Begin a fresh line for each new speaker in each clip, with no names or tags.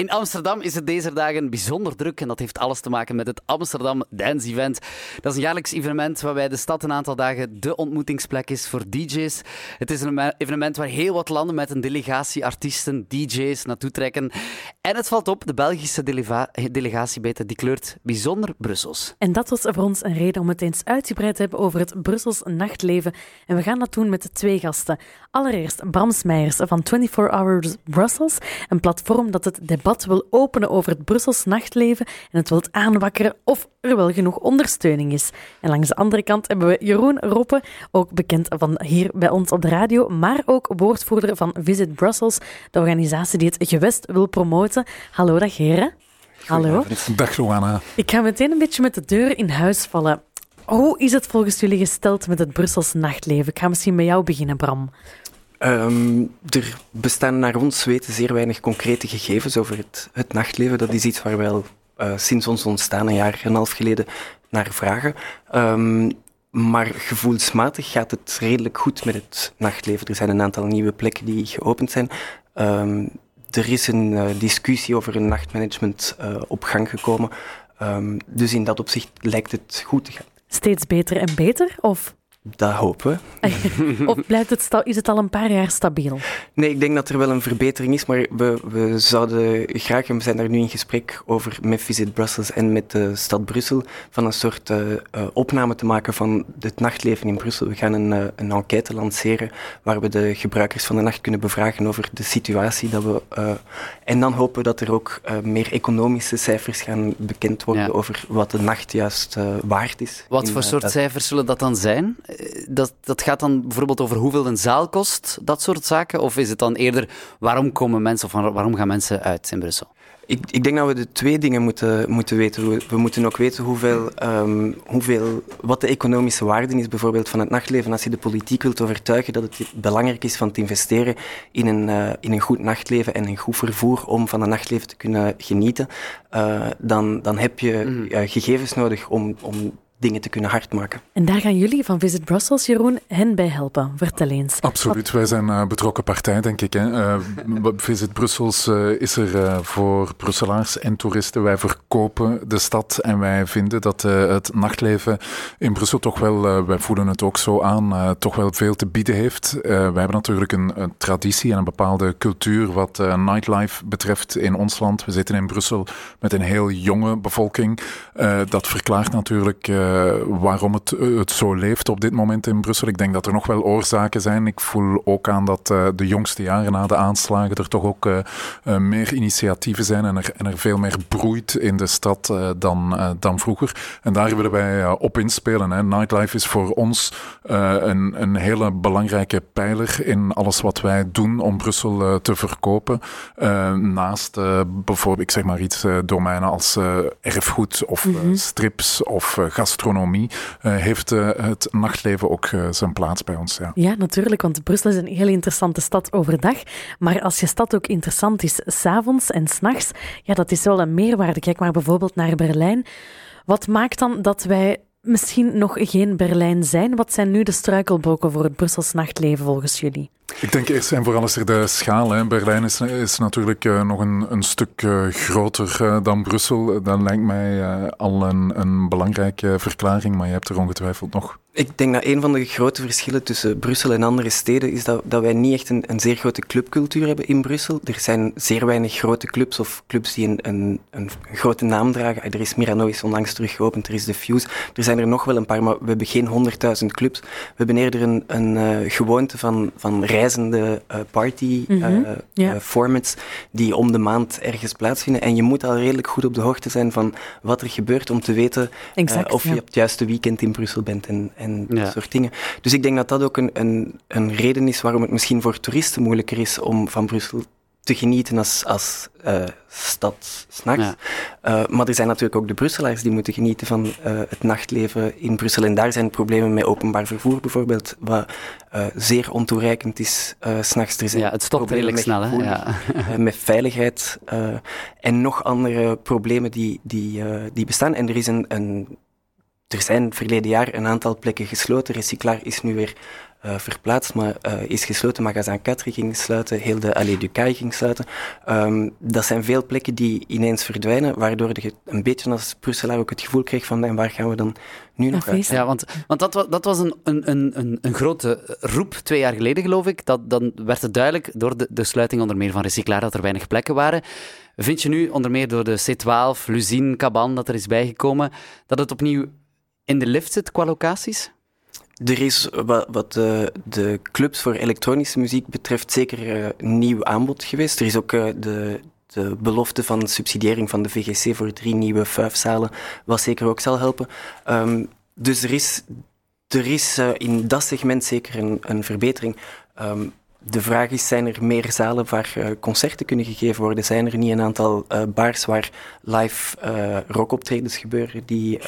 In Amsterdam is het deze dagen bijzonder druk en dat heeft alles te maken met het Amsterdam Dance Event. Dat is een jaarlijks evenement waarbij de stad een aantal dagen de ontmoetingsplek is voor DJ's. Het is een evenement waar heel wat landen met een delegatie artiesten, DJ's naartoe trekken. En het valt op, de Belgische delegatie beter, die kleurt bijzonder Brussels.
En dat was voor ons een reden om het eens uitgebreid te hebben over het Brussels nachtleven. En we gaan dat doen met twee gasten. Allereerst Bram Smeijers van 24 Hours Brussels, een platform dat het debat wil openen over het Brussels nachtleven en het wilt aanwakkeren of er wel genoeg ondersteuning is. En langs de andere kant hebben we Jeroen Roppe, ook bekend van hier bij ons op de radio, maar ook woordvoerder van Visit Brussels, de organisatie die het gewest wil promoten. Hallo, dag heren. Hallo.
Dag Johanna.
Ik ga meteen een beetje met de deur in huis vallen. Hoe is het volgens jullie gesteld met het Brussels nachtleven? Ik ga misschien met jou beginnen, Bram.
Um, er bestaan naar ons weten zeer weinig concrete gegevens over het, het nachtleven. Dat is iets waar wij al uh, sinds ons ontstaan, een jaar en een half geleden, naar vragen. Um, maar gevoelsmatig gaat het redelijk goed met het nachtleven. Er zijn een aantal nieuwe plekken die geopend zijn. Um, er is een uh, discussie over een nachtmanagement uh, op gang gekomen. dus in dat opzicht lijkt het goed te gaan.
Steeds beter en beter? Of
dat hopen
we. of blijft het is het al een paar jaar stabiel?
Nee, ik denk dat er wel een verbetering is, maar we, we zouden graag, en we zijn daar nu in gesprek over met Visit Brussels en met de stad Brussel, van een soort uh, opname te maken van het nachtleven in Brussel. We gaan een, uh, een enquête lanceren waar we de gebruikers van de nacht kunnen bevragen over de situatie. Dat we, en dan hopen we dat er ook meer economische cijfers gaan bekend worden over wat de nacht juist waard is.
Wat voor soort cijfers zullen dat dan zijn? Dat, dat gaat dan bijvoorbeeld over hoeveel een zaal kost, dat soort zaken? Of is het dan eerder waarom komen mensen of waarom gaan mensen uit in Brussel?
Ik, ik, denk dat we de twee dingen moeten, moeten weten. We, we moeten ook weten hoeveel, um, hoeveel, wat de economische waarde is bijvoorbeeld van het nachtleven. Als je de politiek wilt overtuigen dat het belangrijk is van te investeren in een, uh, in een goed nachtleven en een goed vervoer om van een nachtleven te kunnen genieten, uh, dan, dan heb je uh, gegevens nodig om, om dingen te kunnen hardmaken.
En daar gaan jullie van Visit Brussels, Jeroen, hen bij helpen. Vertel eens.
Absoluut, wij zijn uh, betrokken partij, denk ik. Hè. Uh, Visit Brussels uh, is er voor Brusselaars en toeristen. Wij verkopen de stad en wij vinden dat het nachtleven in Brussel toch wel, wij voelen het ook zo aan, toch wel veel te bieden heeft. wij hebben natuurlijk een, een, traditie en een bepaalde cultuur wat nightlife betreft in ons land. We zitten in Brussel met een heel jonge bevolking. dat verklaart natuurlijk uh, waarom het, eh, het zo leeft op dit moment in Brussel. Ik denk dat er nog wel oorzaken zijn. Ik voel ook aan dat uh, de jongste jaren na de aanslagen er toch ook meer initiatieven zijn en er, en er veel meer broeit in de stad dan, dan vroeger. En daar willen wij op inspelen. Hè. Nightlife is voor ons een, een hele belangrijke pijler in alles wat wij doen om Brussel te verkopen. naast bijvoorbeeld, ik zeg maar iets, domeinen als erfgoed of mm -hmm. strips of gastronomie gastronomie uh, heeft uh, het nachtleven ook uh, zijn plaats bij ons. Ja.
ja, natuurlijk, want Brussel is een heel interessante stad overdag. Maar als je stad ook interessant is s'avonds en s'nachts, ja, dat is wel een meerwaarde. Kijk maar bijvoorbeeld naar Berlijn. Wat maakt dan dat wij misschien nog geen Berlijn zijn? Wat zijn nu de struikelblokken voor het Brussels nachtleven volgens jullie?
Ik denk eerst en vooral is er de schaal. Hè. Berlijn is, natuurlijk uh, nog een, een stuk uh, groter uh, dan Brussel. Dat lijkt mij al een, een belangrijke verklaring, maar je hebt er ongetwijfeld nog.
Ik denk dat een van de grote verschillen tussen Brussel en andere steden is dat, dat wij niet echt een, een zeer grote clubcultuur hebben in Brussel. Er zijn zeer weinig grote clubs of clubs die een, een, een grote naam dragen. Er is Mirano is onlangs terug geopend, er is de Fuse. Er zijn er nog wel een paar, maar we hebben geen honderdduizend clubs. We hebben eerder een, een gewoonte van, van reizende uh, party mm -hmm. uh, ja. uh, formats die om de maand ergens plaatsvinden. En je moet al redelijk goed op de hoogte zijn van wat er gebeurt om te weten exact, of ja. je op het juiste weekend in Brussel bent en, en ja. dat soort dingen. Dus ik denk dat dat ook een, een, een reden is waarom het misschien voor toeristen moeilijker is om van Brussel te genieten als, als uh, stad s'nachts. Ja. Uh, maar er zijn natuurlijk ook de Brusselaars die moeten genieten van uh, het nachtleven in Brussel. En daar zijn problemen met openbaar vervoer bijvoorbeeld, wat zeer ontoereikend is s'nachts.
Ja, het stopt redelijk snel, hè? Ja.
met veiligheid en nog andere problemen die, die, die bestaan. En er is een, een er zijn verleden jaar een aantal plekken gesloten. Recyclaar is nu weer verplaatst, maar is gesloten. Magazijn 4 ging sluiten, heel de Allée du Caille ging sluiten. Ehm, dat zijn veel plekken die ineens verdwijnen, waardoor je een beetje als Brusselaar ook het gevoel kreeg van en waar gaan we dan nu nog uit?
Ja, want, want dat, dat was een, een, een, een grote roep twee jaar geleden, geloof ik. Dat, dan werd het duidelijk door de, de sluiting onder meer van Recyclaar dat er weinig plekken waren. Vind je nu, onder meer door de C12, Luzine, Caban, dat er is bijgekomen, dat het opnieuw in de lift zit qua locaties?
Er is wat, de, de, clubs voor elektronische muziek betreft zeker uh, nieuw aanbod geweest. Er is ook uh, de, de belofte van subsidiëring van de VGC voor drie nieuwe fuifzalen, wat zeker ook zal helpen. Um, dus er is, er is in dat segment zeker een, een verbetering. Um, de vraag is, zijn er meer zalen waar uh, concerten kunnen gegeven worden? Zijn er niet een aantal uh, bars waar live uh, rockoptredens gebeuren die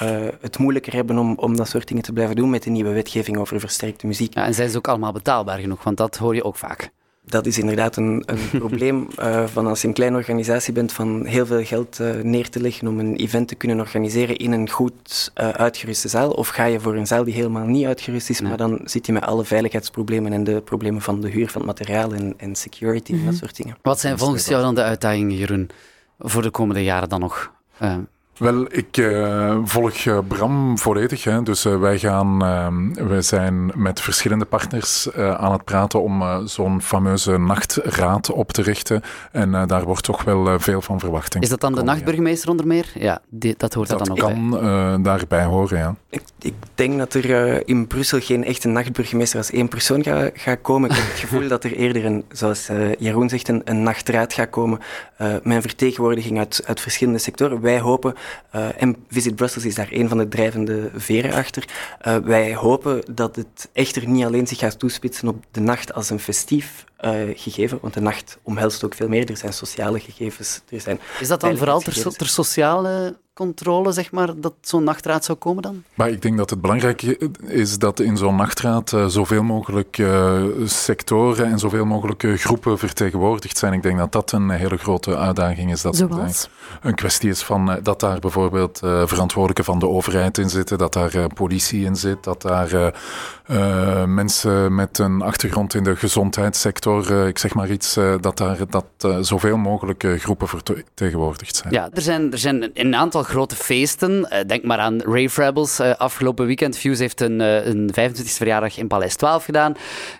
het moeilijker hebben om, om dat soort dingen te blijven doen met de nieuwe wetgeving over versterkte muziek?
Ja, en zijn ze ook allemaal betaalbaar genoeg? Want dat hoor je ook vaak
dat is inderdaad een, een probleem uh, van als je een kleine organisatie bent van heel veel geld uh, neer te leggen om een event te kunnen organiseren in een goed uh, uitgeruste zaal. Of ga je voor een zaal die helemaal niet uitgerust is, nee. maar dan zit je met alle veiligheidsproblemen en de problemen van de huur van het materiaal en, en security mm -hmm. en dat soort dingen.
Wat zijn volgens jou dan de uitdagingen, Jeroen, voor de komende jaren dan nog?
Wel, ik uh, volg uh, Bram volledig. Hè. Dus uh, wij, gaan, ehm, wij zijn met verschillende partners aan het praten om zo'n fameuze nachtraad op te richten. En daar wordt toch wel veel van verwacht.
Is dat dan de nachtburgemeester onder meer? Ja, die, dat hoort
dat
dan ook
kan
bij.
daarbij horen, ja.
Ik, ik denk dat er in Brussel geen echte nachtburgemeester als één persoon gaat ga komen. Ik heb het gevoel dat er eerder, een, zoals Jeroen zegt, een, een nachtraad gaat komen met een vertegenwoordiging uit, uit verschillende sectoren. Wij hopen uh, en Visit Brussels is daar een van de drijvende veren achter. Uh, wij hopen dat het echter niet alleen zich gaat toespitsen op de nacht als een festief uh, gegeven, want de nacht omhelst ook veel meer. Er zijn sociale gegevens. Er zijn
is dat dan vooral ter, ter sociale controle, zeg maar, dat zo'n nachtraad zou komen dan?
Maar ik denk dat het belangrijk is dat in zo'n nachtraad uh, zoveel mogelijk uh, sectoren en zoveel mogelijk groepen vertegenwoordigd zijn. Ik denk dat dat een hele grote uitdaging is. Dat
Zoals?
een kwestie is van dat daar bijvoorbeeld verantwoordelijken van de overheid in zitten, dat daar politie in zit, dat daar mensen met een achtergrond in de gezondheidssector, ik zeg maar iets, dat daar dat, zoveel mogelijk groepen vertegenwoordigd zijn.
Ja, er zijn, er zijn een aantal grote feesten. Uh, denk maar aan Rave Rebels. Uh, afgelopen weekend. Fuse heeft een, uh, een 25e verjaardag in Paleis 12 gedaan.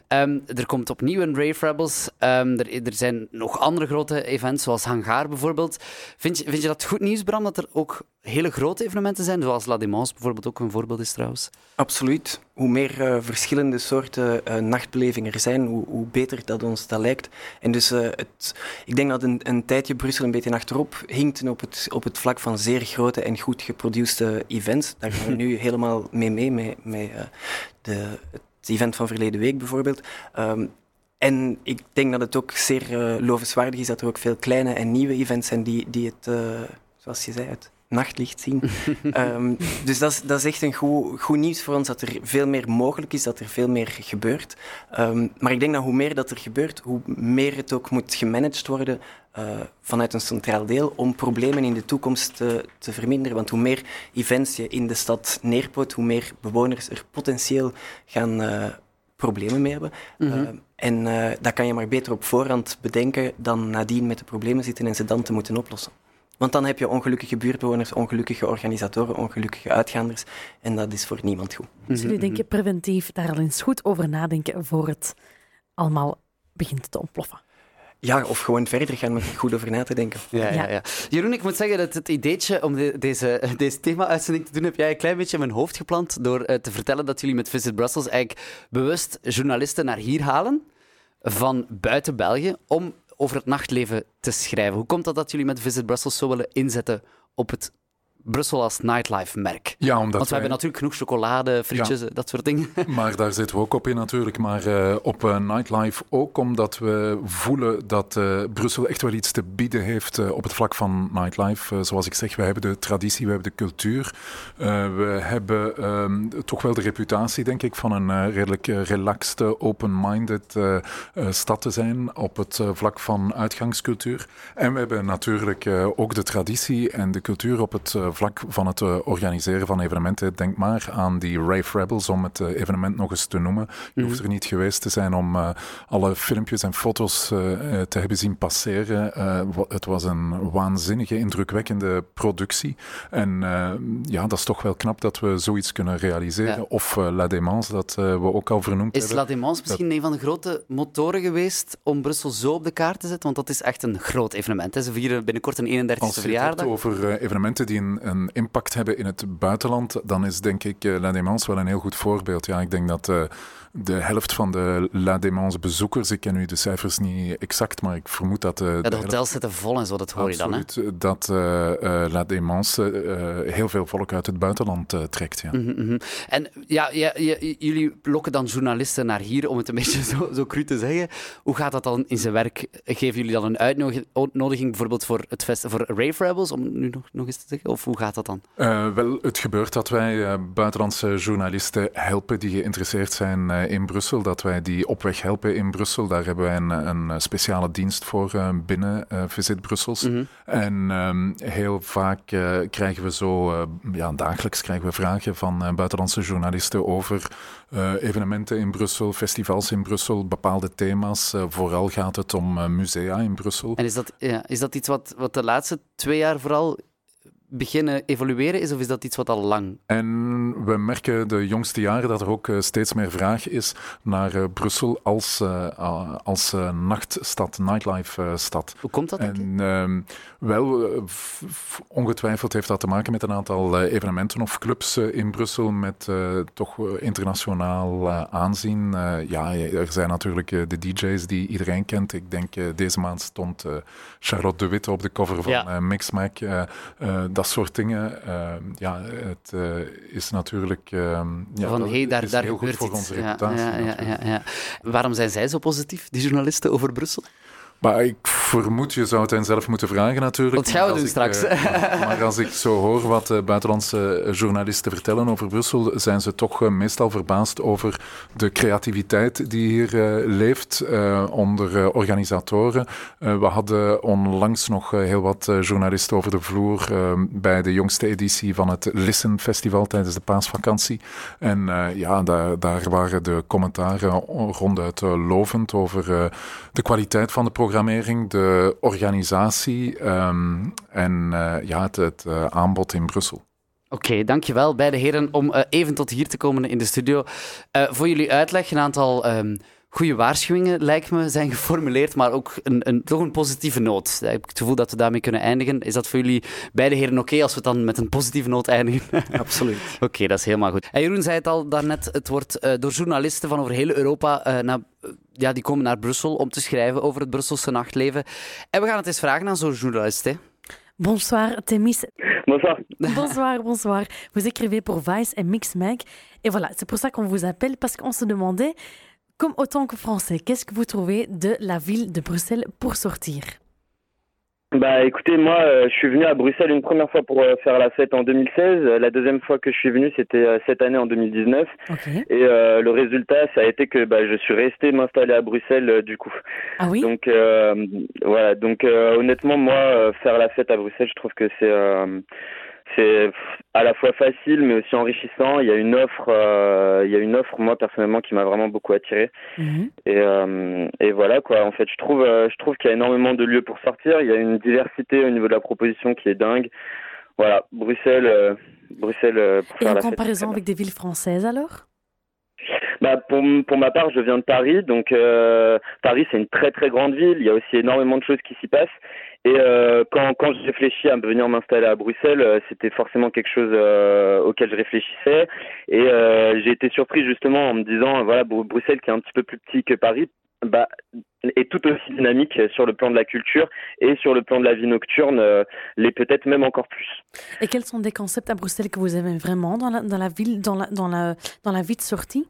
Um, er komt opnieuw een Rave Rebels. Um, er, er, zijn nog andere grote events, zoals Hangar bijvoorbeeld. Vind je, vind je dat goed nieuws, Bram, dat er ook hele grote evenementen zijn, zoals La Démence bijvoorbeeld ook een voorbeeld is trouwens?
Absoluut. Hoe meer verschillende soorten nachtbelevingen er zijn, hoe, hoe, beter dat ons dat lijkt. En dus het, ik denk dat een, een, tijdje Brussel een beetje achterop hinkt op het, op het vlak van zeer grote en goed geproduceerde events. Daar gaan we nu helemaal mee mee, met, met de, het event van verleden week bijvoorbeeld. Um, en ik denk dat het ook zeer uh, lovenswaardig is dat er ook veel kleine en nieuwe events zijn die, die het, uh, zoals je zei, het nachtlicht zien. um, dus dat is, dat is echt een goed, goed nieuws voor ons, dat er veel meer mogelijk is, dat er veel meer gebeurt. Um, maar ik denk dat hoe meer dat er gebeurt, hoe meer het ook moet gemanaged worden uh, vanuit een centraal deel om problemen in de toekomst te, te, verminderen. Want hoe meer events je in de stad neerpot, hoe meer bewoners er potentieel gaan uh, problemen mee hebben. Mm -hmm. uh, en dat kan je maar beter op voorhand bedenken dan nadien met de problemen zitten en ze dan te moeten oplossen. Want dan heb je ongelukkige buurtbewoners, ongelukkige organisatoren, ongelukkige uitgaanders. En dat is voor niemand goed.
Dus jullie denken preventief daar al eens goed over nadenken voor het allemaal begint te ontploffen?
Ja, of gewoon verder gaan met goed over na te denken.
Ja, ja, ja. Jeroen, ik moet zeggen dat het ideetje om de, deze, deze thema-uitzending te doen, heb jij een klein beetje in mijn hoofd geplant door uh, te vertellen dat jullie met Visit Brussels eigenlijk bewust journalisten naar hier halen van buiten België om over het nachtleven te schrijven. Hoe komt dat dat jullie met Visit Brussels zo willen inzetten op het Brussel als nightlife-merk.
Ja, omdat
Want we hebben natuurlijk genoeg chocolade, frietjes, ja. dat soort dingen.
Maar daar zitten we ook op in natuurlijk. Maar uh, op uh, nightlife ook omdat we voelen dat uh, Brussel echt wel iets te bieden heeft op het vlak van nightlife. zoals ik zeg, we hebben de traditie, we hebben de cultuur. we hebben um, toch wel de reputatie, denk ik, van een redelijk relaxed, open-minded stad te zijn op het vlak van uitgangscultuur. En we hebben natuurlijk ook de traditie en de cultuur op het vlak van het organiseren van evenementen. Denk maar aan die Rave Rebels, om het evenement nog eens te noemen. Je mhm. hoeft er niet geweest te zijn om alle filmpjes en foto's te hebben zien passeren. het was een waanzinnige, indrukwekkende productie. En ja, dat is toch wel knap dat we zoiets kunnen realiseren. Of La Démence, dat we ook al vernoemd
is
hebben.
Is La Démence misschien een van de grote motoren geweest om Brussel zo op de kaart te zetten? Want dat is echt een groot evenement. Hè. Ze vieren binnenkort een 31e verjaardag.
Als je het over evenementen die een, een, impact hebben in het buitenland, dan is denk ik uh, La Démence wel een heel goed voorbeeld. Ja, ik denk dat... Uh, de helft van de La Démence bezoekers, ik ken nu de cijfers niet exact, maar ik vermoed dat...
Uh, ja, de, hotels zitten vol en zo, dat hoor je dan. Hè?
dat La Démence heel veel volk uit het buitenland trekt. Ja.
Mm -hmm. En ja, ja, ja, jullie lokken dan journalisten naar hier, om het een beetje zo, zo cru te zeggen. Hoe gaat dat dan in zijn werk? Geven jullie dan een uitnodiging bijvoorbeeld voor, het fest, voor Rave Rebels, om nu nog, nog eens te zeggen? Of hoe gaat dat dan?
wel, het gebeurt dat wij buitenlandse journalisten helpen die geïnteresseerd zijn eh, in Brussel, dat wij die op weg helpen in Brussel. Daar hebben wij een, een speciale dienst voor binnen Visit Brussels. Mhm. En um, heel vaak krijgen we zo, ja, dagelijks krijgen we vragen van buitenlandse journalisten over evenementen in Brussel, festivals in Brussel, bepaalde thema's. vooral gaat het om musea in Brussel.
En is dat, ja, is dat iets wat, wat de laatste twee jaar vooral beginnen evolueren is, of is dat iets wat al lang?
En we merken de jongste jaren dat er ook eh, steeds meer vraag is naar uh, Brussel als, uh, als nachtstad, nightlife-stad.
Hoe komt dat?
En ehm, wel, ongetwijfeld heeft dat te maken met een aantal evenementen of clubs in Brussel met toch internationaal aanzien. ja, er zijn natuurlijk de DJ's die iedereen kent. Ik denk deze maand stond Charlotte de Witte op de cover van ja. Mixmac dat soort dingen. Uh, ja, het uh, is natuurlijk. Uh, ja,
Van hey, daar, daar
heel
goed
voor onze reputatie.
Ja, ja, ja, ja, Waarom zijn zij zo positief, die journalisten over Brussel?
Maar ik vermoed, je zou het hen zelf moeten vragen natuurlijk.
Dat gaan we doen straks.
Uh, maar als ik zo hoor wat uh, buitenlandse journalisten vertellen over Brussel, zijn ze toch uh, meestal verbaasd over de creativiteit die hier leeft onder organisatoren. we hadden onlangs nog heel wat journalisten over de vloer bij de jongste editie van het Listen Festival tijdens de paasvakantie. En ja, daar, daar, waren de commentaren ronduit lovend over de kwaliteit van de programma programmering, de organisatie um, en uh, ja, het, uh, aanbod in Brussel.
Oké, okay, dankjewel beide heren om uh, even tot hier te komen in de studio. voor jullie uitleg, een aantal um, goede waarschuwingen, lijkt me, zijn geformuleerd, maar ook een, een, toch een positieve noot. Ik heb het gevoel dat we daarmee kunnen eindigen. Is dat voor jullie beide heren oké okay als we dan met een positieve noot eindigen?
Absoluut.
oké, dat is helemaal goed. En Jeroen zei het al daarnet, het wordt uh, door journalisten van over heel Europa uh, naar ja, die komen naar Brussel om te schrijven over het Brusselse nachtleven. En we gaan het eens vragen aan zo'n journalist. Hè.
Bonsoir, Temis.
Bonsoir.
Bonsoir, bonsoir. Vous écrivez pour Vice et Mix Mag. Et voilà, c'est pour ça qu'on vous appelle, parce qu'on se demandait, comme autant que français, qu'est-ce que vous trouvez de la ville de Bruxelles pour sortir?
Bah écoutez, moi euh, je suis venu à Bruxelles une première fois pour euh, faire la fête en 2016. La deuxième fois que je suis venu c'était euh, cette année en 2019. Et le résultat ça a été que bah, je suis resté m'installer à Bruxelles du coup.
Ah oui?
Donc voilà, donc honnêtement moi faire la fête à Bruxelles je trouve que c'est c'est à la fois facile mais aussi enrichissant. Il y a une offre, euh, il y a une offre moi personnellement qui m'a vraiment beaucoup attiré. Mhm. Et, euh, et voilà quoi. En fait, je trouve, euh, je trouve qu'il y a énormément de lieux pour sortir. Il y a une diversité au niveau de la proposition qui est dingue. Voilà, Bruxelles, Bruxelles.
Pour et en comparaison avec des villes françaises alors?
Bah pour, pour ma part, je viens de Paris, donc euh, Paris c'est une très très grande ville. Il y a aussi énormément de choses qui s'y passent. Et euh, quand, quand je réfléchis à venir m'installer à Bruxelles, euh, c'était forcément quelque chose euh, auquel je réfléchissais. Et euh, j'ai été surpris justement en me disant, voilà, Bruxelles qui est un petit peu plus petit que Paris, bah, est tout aussi dynamique sur le plan de la culture et sur le plan de la vie nocturne, euh, l'est peut-être même encore plus.
Et quels sont des concepts à Bruxelles que vous aimez vraiment dans la, dans la ville, dans la, dans la, dans la vie de sortie?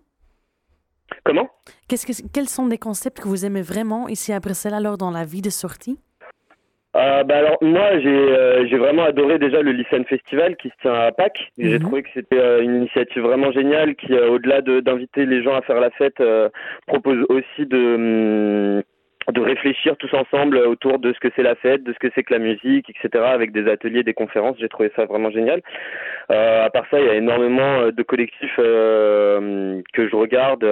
Comment?
Que, Quels sont des concepts que vous aimez vraiment ici à Bruxelles alors dans la vie de sortie?
Euh, bah alors moi j'ai euh, j'ai vraiment adoré déjà le Lycéen Festival qui se tient à Pâques. J'ai mhm. trouvé que c'était euh, une initiative vraiment géniale qui au-delà de d'inviter les gens à faire la fête propose aussi de hum, de réfléchir tous ensemble autour de ce que c'est la fête, de ce que c'est que la musique, etc., avec des ateliers, des conférences. J'ai trouvé ça vraiment génial. Euh, à part ça, il y a énormément de collectifs euh, que je regarde.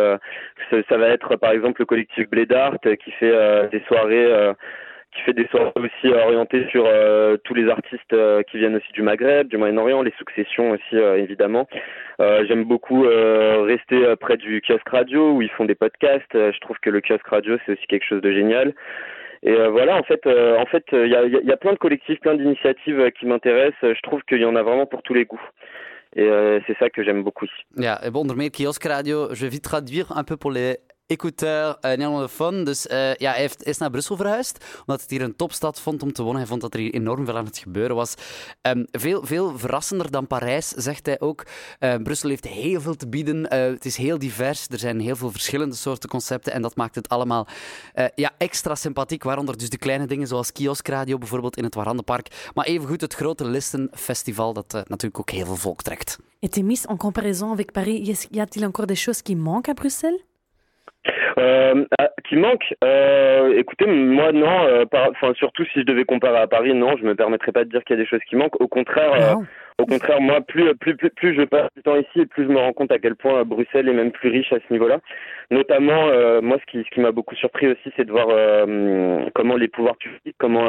Ça, va être par exemple le collectif Blé d'Art qui fait des soirées qui fait des soirées aussi orientées sur euh, tous les artistes euh, qui viennent aussi du Maghreb, du Moyen-Orient, les successions aussi euh, évidemment. J'aime beaucoup rester près du kiosque radio où ils font des podcasts. je trouve que le kiosque radio c'est aussi quelque chose de génial. Et voilà, en fait, en fait, il y a, plein de collectifs, plein d'initiatives qui m'intéressent. Je trouve qu'il y en a vraiment pour tous les goûts. Et c'est ça que j'aime beaucoup.
Ja, onder meer kiosk radio. Je vais vite traduire un peu pour les écouteur uh, Nederlandofoon. Dus uh, ja, hij heeft, is naar Brussel verhuisd, omdat het hier een topstad vond om te wonen. Hij vond dat er hier enorm veel aan het gebeuren was. Um, veel, veel verrassender dan Parijs, zegt hij ook. Uh, Brussel heeft heel veel te bieden. het is heel divers. Er zijn heel veel verschillende soorten concepten. En dat maakt het allemaal ja, extra sympathiek. Waaronder dus de kleine dingen zoals kioskradio bijvoorbeeld in het Warandenpark. Maar evengoed het grote Listenfestival, dat natuurlijk ook heel veel volk trekt.
Et en comparaison avec Paris, y a-t-il encore des choses qui manquent à Bruxelles
euh, ah, qui manque euh, Écoutez, moi non. Euh, enfin, surtout si je devais comparer à Paris, non, je me permettrais pas de dire qu'il y a des choses qui manquent. Au contraire, euh, au contraire, moi, plus, plus, plus, plus je passe du temps ici, plus je me rends compte à quel point Bruxelles est même plus riche à ce niveau-là. Notamment, moi, ce qui, ce qui m'a beaucoup surpris aussi, c'est de voir comment les pouvoirs publics, comment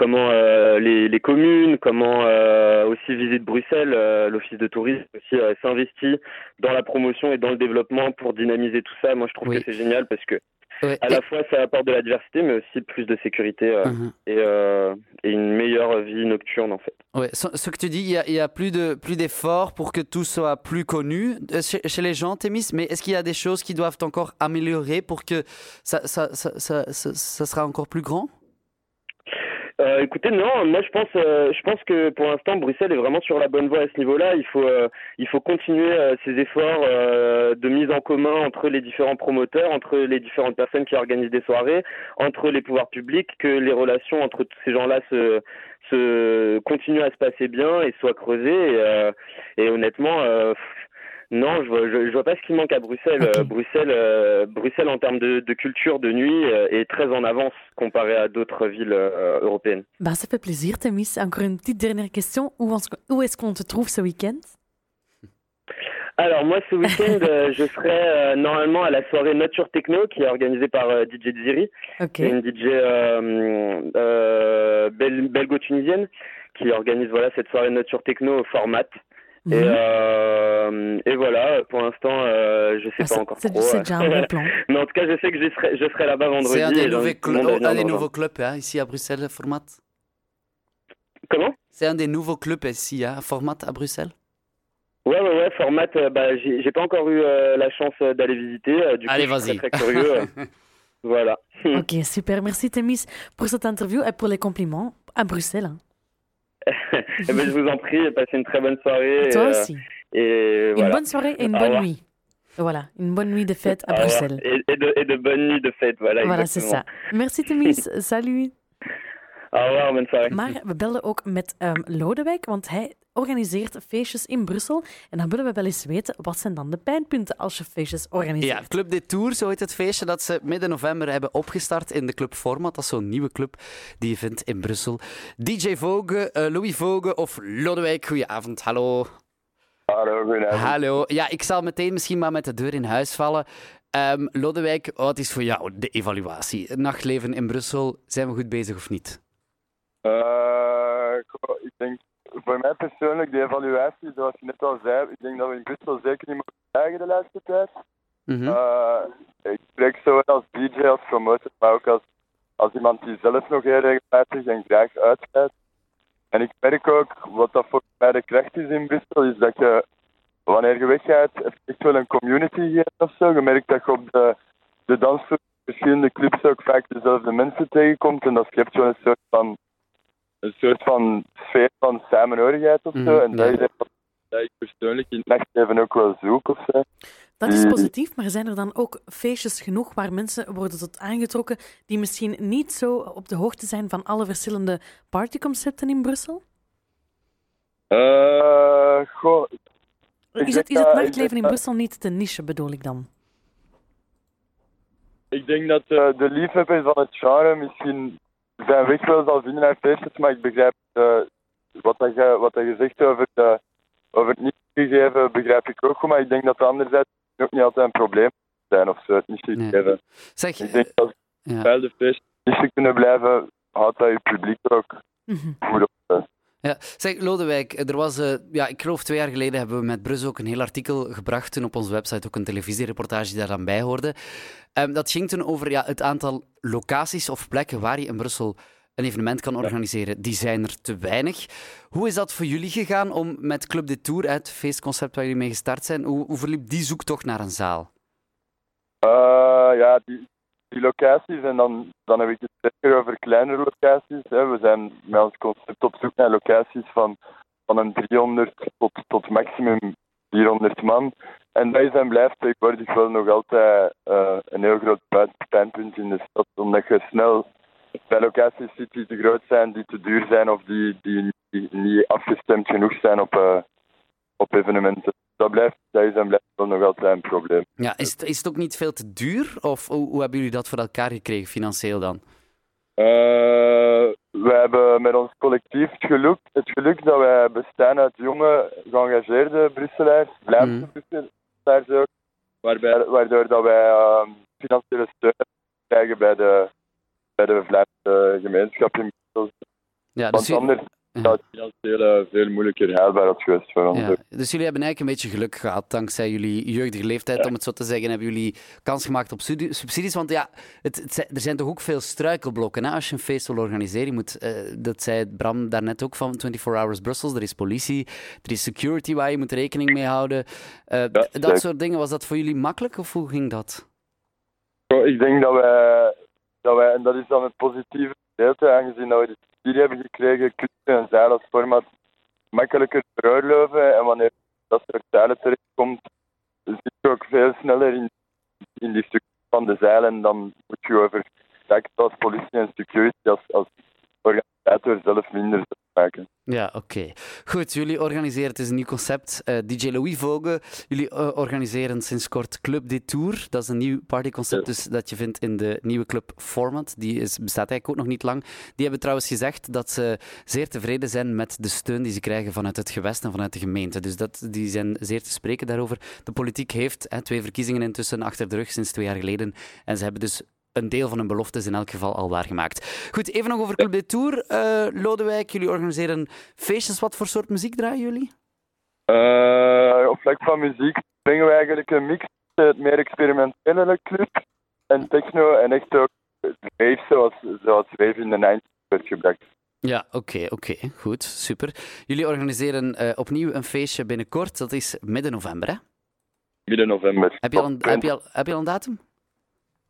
comment euh, les, les, communes, comment euh, aussi Visite Bruxelles, euh, l'office de tourisme aussi s'investit dans la promotion et dans le développement pour dynamiser tout ça. Moi, je trouve que c'est génial parce que à la fois ça apporte de la diversité, mais aussi plus de sécurité uh-huh. et, et, une meilleure vie nocturne en fait.
Ouais, ce que tu dis, il y a, plus de plus d'efforts pour que tout soit plus connu chez, chez les gens, Témis. Mais est-ce qu'il y a des choses qui doivent encore améliorer pour que ça, ça, ça, ça, ça sera encore plus grand?
Euh, écoutez, non, moi je pense, euh, je pense que pour l'instant Bruxelles est vraiment sur la bonne voie à ce niveau-là. Il faut, euh, il faut continuer ces efforts de mise en commun entre les différents promoteurs, entre les différentes personnes qui organisent des soirées, entre les pouvoirs publics, que les relations entre tous ces gens-là se, se continuent à se passer bien et soient creusées. Et, et honnêtement non, je vois, je, vois pas ce qui manque à Bruxelles. Euh, Bruxelles, euh, Bruxelles en termes de, culture de nuit euh, est très en avance comparé à d'autres villes européennes.
Bah, ça fait plaisir, Tamis. Encore une petite dernière question. Où, où est-ce qu'on te trouve ce week-end?
Alors moi ce week-end je serai normalement à la soirée Nature Techno qui est organisée par DJ Ziri, une DJ belgo-tunisienne qui organise voilà cette soirée Nature Techno au format. Et, mhm. euh, et, voilà, pour l'instant, euh, je sais ah, pas encore trop.
C'est déjà un bon plan.
Mais en tout cas, je sais que je serai, je serai là-bas vendredi.
C'est un des, nouveaux, clubs, un des nouveaux clubs hein, ici à Bruxelles, Format.
Comment?
C'est un des nouveaux clubs ici, hein, Format à Bruxelles.
Ouais, ouais, ouais, Format, euh, bah, j'ai pas encore eu euh, la chance d'aller visiter. du
Allez,
vas-y. Très, très curieux. voilà.
ok, super. Merci, Témis, pour cette interview et pour les compliments à Bruxelles. Hein.
Eh ben, je vous en prie, passez une très bonne soirée.
Toi euh, aussi.
Et
Une bonne soirée et une bonne nuit. Voilà, une bonne nuit de fête à Bruxelles.
Et, de, et de bonnes nuits de fête, voilà.
Voilà, c'est ça. Merci Temis, salut.
Soirée.
Maar we belden ook met um, Lodewijk, want hij organiseert feestjes in Brussel. En dan willen we wel eens weten, wat zijn dan de pijnpunten als je feestjes organiseert?
Ja, Club des Tours, zo heet het feestje dat ze midden november hebben opgestart in de Club Format. Dat is zo'n nieuwe club die je vindt in Brussel. DJ Voge, uh, Louis Voge of Lodewijk, goedenavond, hallo.
Hallo, goedenavond.
Hallo. Ja, ik zal meteen misschien maar met de deur in huis vallen. Um, Lodewijk, wat is voor jou de evaluatie? Nachtleven in Brussel, zijn we goed bezig of niet?
Uh, ik denk voor mij persoonlijk, de evaluatie, zoals je net al zei, ik denk dat we in Brussel zeker niet mogen krijgen de laatste tijd. Mm ik spreek zo als DJ, als promotor, maar ook als, als iemand die zelf nog heel regelmatig en graag uitgaat. En ik merk ook, wat dat voor mij de kracht is in Brussel, is dat je, wanneer je weggaat, echt wel een community hebt of zo. Je merkt dat je op de, de dansvloer verschillende clubs ook vaak dezelfde mensen tegenkomt en dat schept wel een soort van een soort van sfeer van samenhorigheid of zo. Mhm, en dat is dat ik persoonlijk in het nachtleven ook wel zoek of zo.
Dat is positief, maar zijn er dan ook feestjes genoeg waar mensen worden tot aangetrokken die misschien niet zo op de hoogte zijn van alle verschillende partyconcepten in Brussel?
Uh, goh,
is het, is het nachtleven in Brussel niet te niche, bedoel ik dan?
ik denk dat uh, de liefhebbers van het genre misschien zijn weg wel zal vinden naar feestjes, maar ik begrijp uh, wat, dat je, wat dat je zegt over, de, over het niet gegeven, begrijp ik ook Maar ik denk dat anderzijds ook niet altijd een probleem zijn of zo, het niet gegeven. Nee.
Zeg,
ik denk dat ja. de feestjes niet kunnen blijven, houdt dat je publiek ook mm -hmm. goed op.
Ja, zeg Lodewijk, er was, uh, ja, ik geloof twee jaar geleden hebben we met Brus ook een heel artikel gebracht toen op onze website, ook een televisiereportage die daar dan bij hoorde. Um, dat ging toen over ja, het aantal locaties of plekken waar je in Brussel een evenement kan organiseren. Die zijn er te weinig. Hoe is dat voor jullie gegaan om met Club de Tour, het feestconcept waar jullie mee gestart zijn, hoe, hoe verliep die zoektocht naar een zaal?
Uh, ja, die, die locaties en dan, dan heb ik het zeker over kleinere locaties. Hè. We zijn met ons concept op zoek naar locaties van, van een 300 tot, tot maximum 400 man. En dat is en blijft tegenwoordig wel nog altijd uh, een heel groot pijnpunt in de stad, omdat je snel bij locaties ziet die te groot zijn, die te duur zijn of die, die, niet afgestemd genoeg zijn op, uh, op evenementen dat, blijft, dat is en blijft nog altijd een probleem.
Ja, is, het, is het ook niet veel te duur? Of hoe, hoe hebben jullie dat voor elkaar gekregen, financieel dan?
Uh, we hebben met ons collectief het geluk, het geluk dat wij bestaan uit jonge, geëngageerde Brusselaars, Vlaamse mm. Brusselaars ook, waarbij, waardoor dat wij uh, financiële steun krijgen bij de, bij de Vlaamse gemeenschap in Brussel. Ja, dus Want anders, dat het financieel veel moeilijker haalbaar geweest voor ons. Ja.
Dus jullie hebben eigenlijk een beetje geluk gehad, dankzij jullie jeugdige leeftijd, om het zo te zeggen, hebben jullie kans gemaakt op subsidies. Want ja, het, er zijn toch ook veel struikelblokken hè? als je een feest wil organiseren. Je moet, uh, dat zei Bram daarnet ook van 24 Hours Brussels, er is politie, er is security waar je moet rekening mee houden. Uh, dat soort dingen, was dat voor jullie makkelijk of hoe ging dat?
Ik denk dat wij, dat wij en dat is dan het positieve gedeelte, aangezien dat we subsidie hebben gekregen, kunnen een zeil als format makkelijker veroorloven. En wanneer dat soort zeilen terechtkomt, zit je ook veel sneller in, in die stuk van de zeilen. Dan moet je over als politie en security als, als organisator zelf minder
Ja, oké. Goed, jullie organiseren, het is een nieuw concept. Uh, eh, DJ Louis Vogue, jullie uh, organiseren sinds kort Club Detour. Dat is een nieuw partyconcept dus dat je vindt in de nieuwe club Format. Die is, bestaat eigenlijk ook nog niet lang. Die hebben trouwens gezegd dat ze zeer tevreden zijn met de steun die ze krijgen vanuit het gewest en vanuit de gemeente. Dus dat, die zijn zeer te spreken daarover. De politiek heeft hè, twee verkiezingen intussen achter de rug sinds twee jaar geleden. En ze hebben dus een deel van hun beloftes in elk geval al waargemaakt. Goed, even nog over Club de Tour. Uh, Lodewijk, jullie organiseren feestjes. Wat voor soort muziek draaien jullie?
Uh, op vlak van muziek brengen we eigenlijk een mix het meer experimentele club en techno en echt ook rave zoals, zoals rave in de 90s werd gebracht.
Ja, oké, oké. Goed, super. Jullie organiseren uh, opnieuw een feestje binnenkort. Dat is midden november, hè?
Midden november.
Heb je al een, heb je al, heb je al een datum?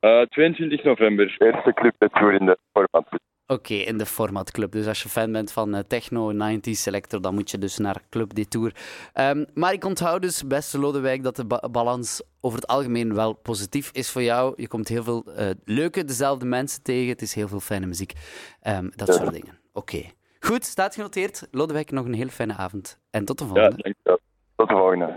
Uh, eh, 22 november. Eerste club dat tour in de format.
Oké, in de formatclub. Dus als je fan bent van uh, techno, 90s selector, dan moet je dus naar Club Detour. Um, maar ik onthoud dus, beste Lodewijk, dat de ba balans over het algemeen wel positief is voor jou. Je komt heel veel uh, leuke, dezelfde mensen tegen. Het is heel veel fijne muziek. Um, dat soort dingen. Oké. Goed, staat genoteerd. Lodewijk, nog een heel fijne avond. En tot de volgende.
Ja, dankjewel. Tot de volgende.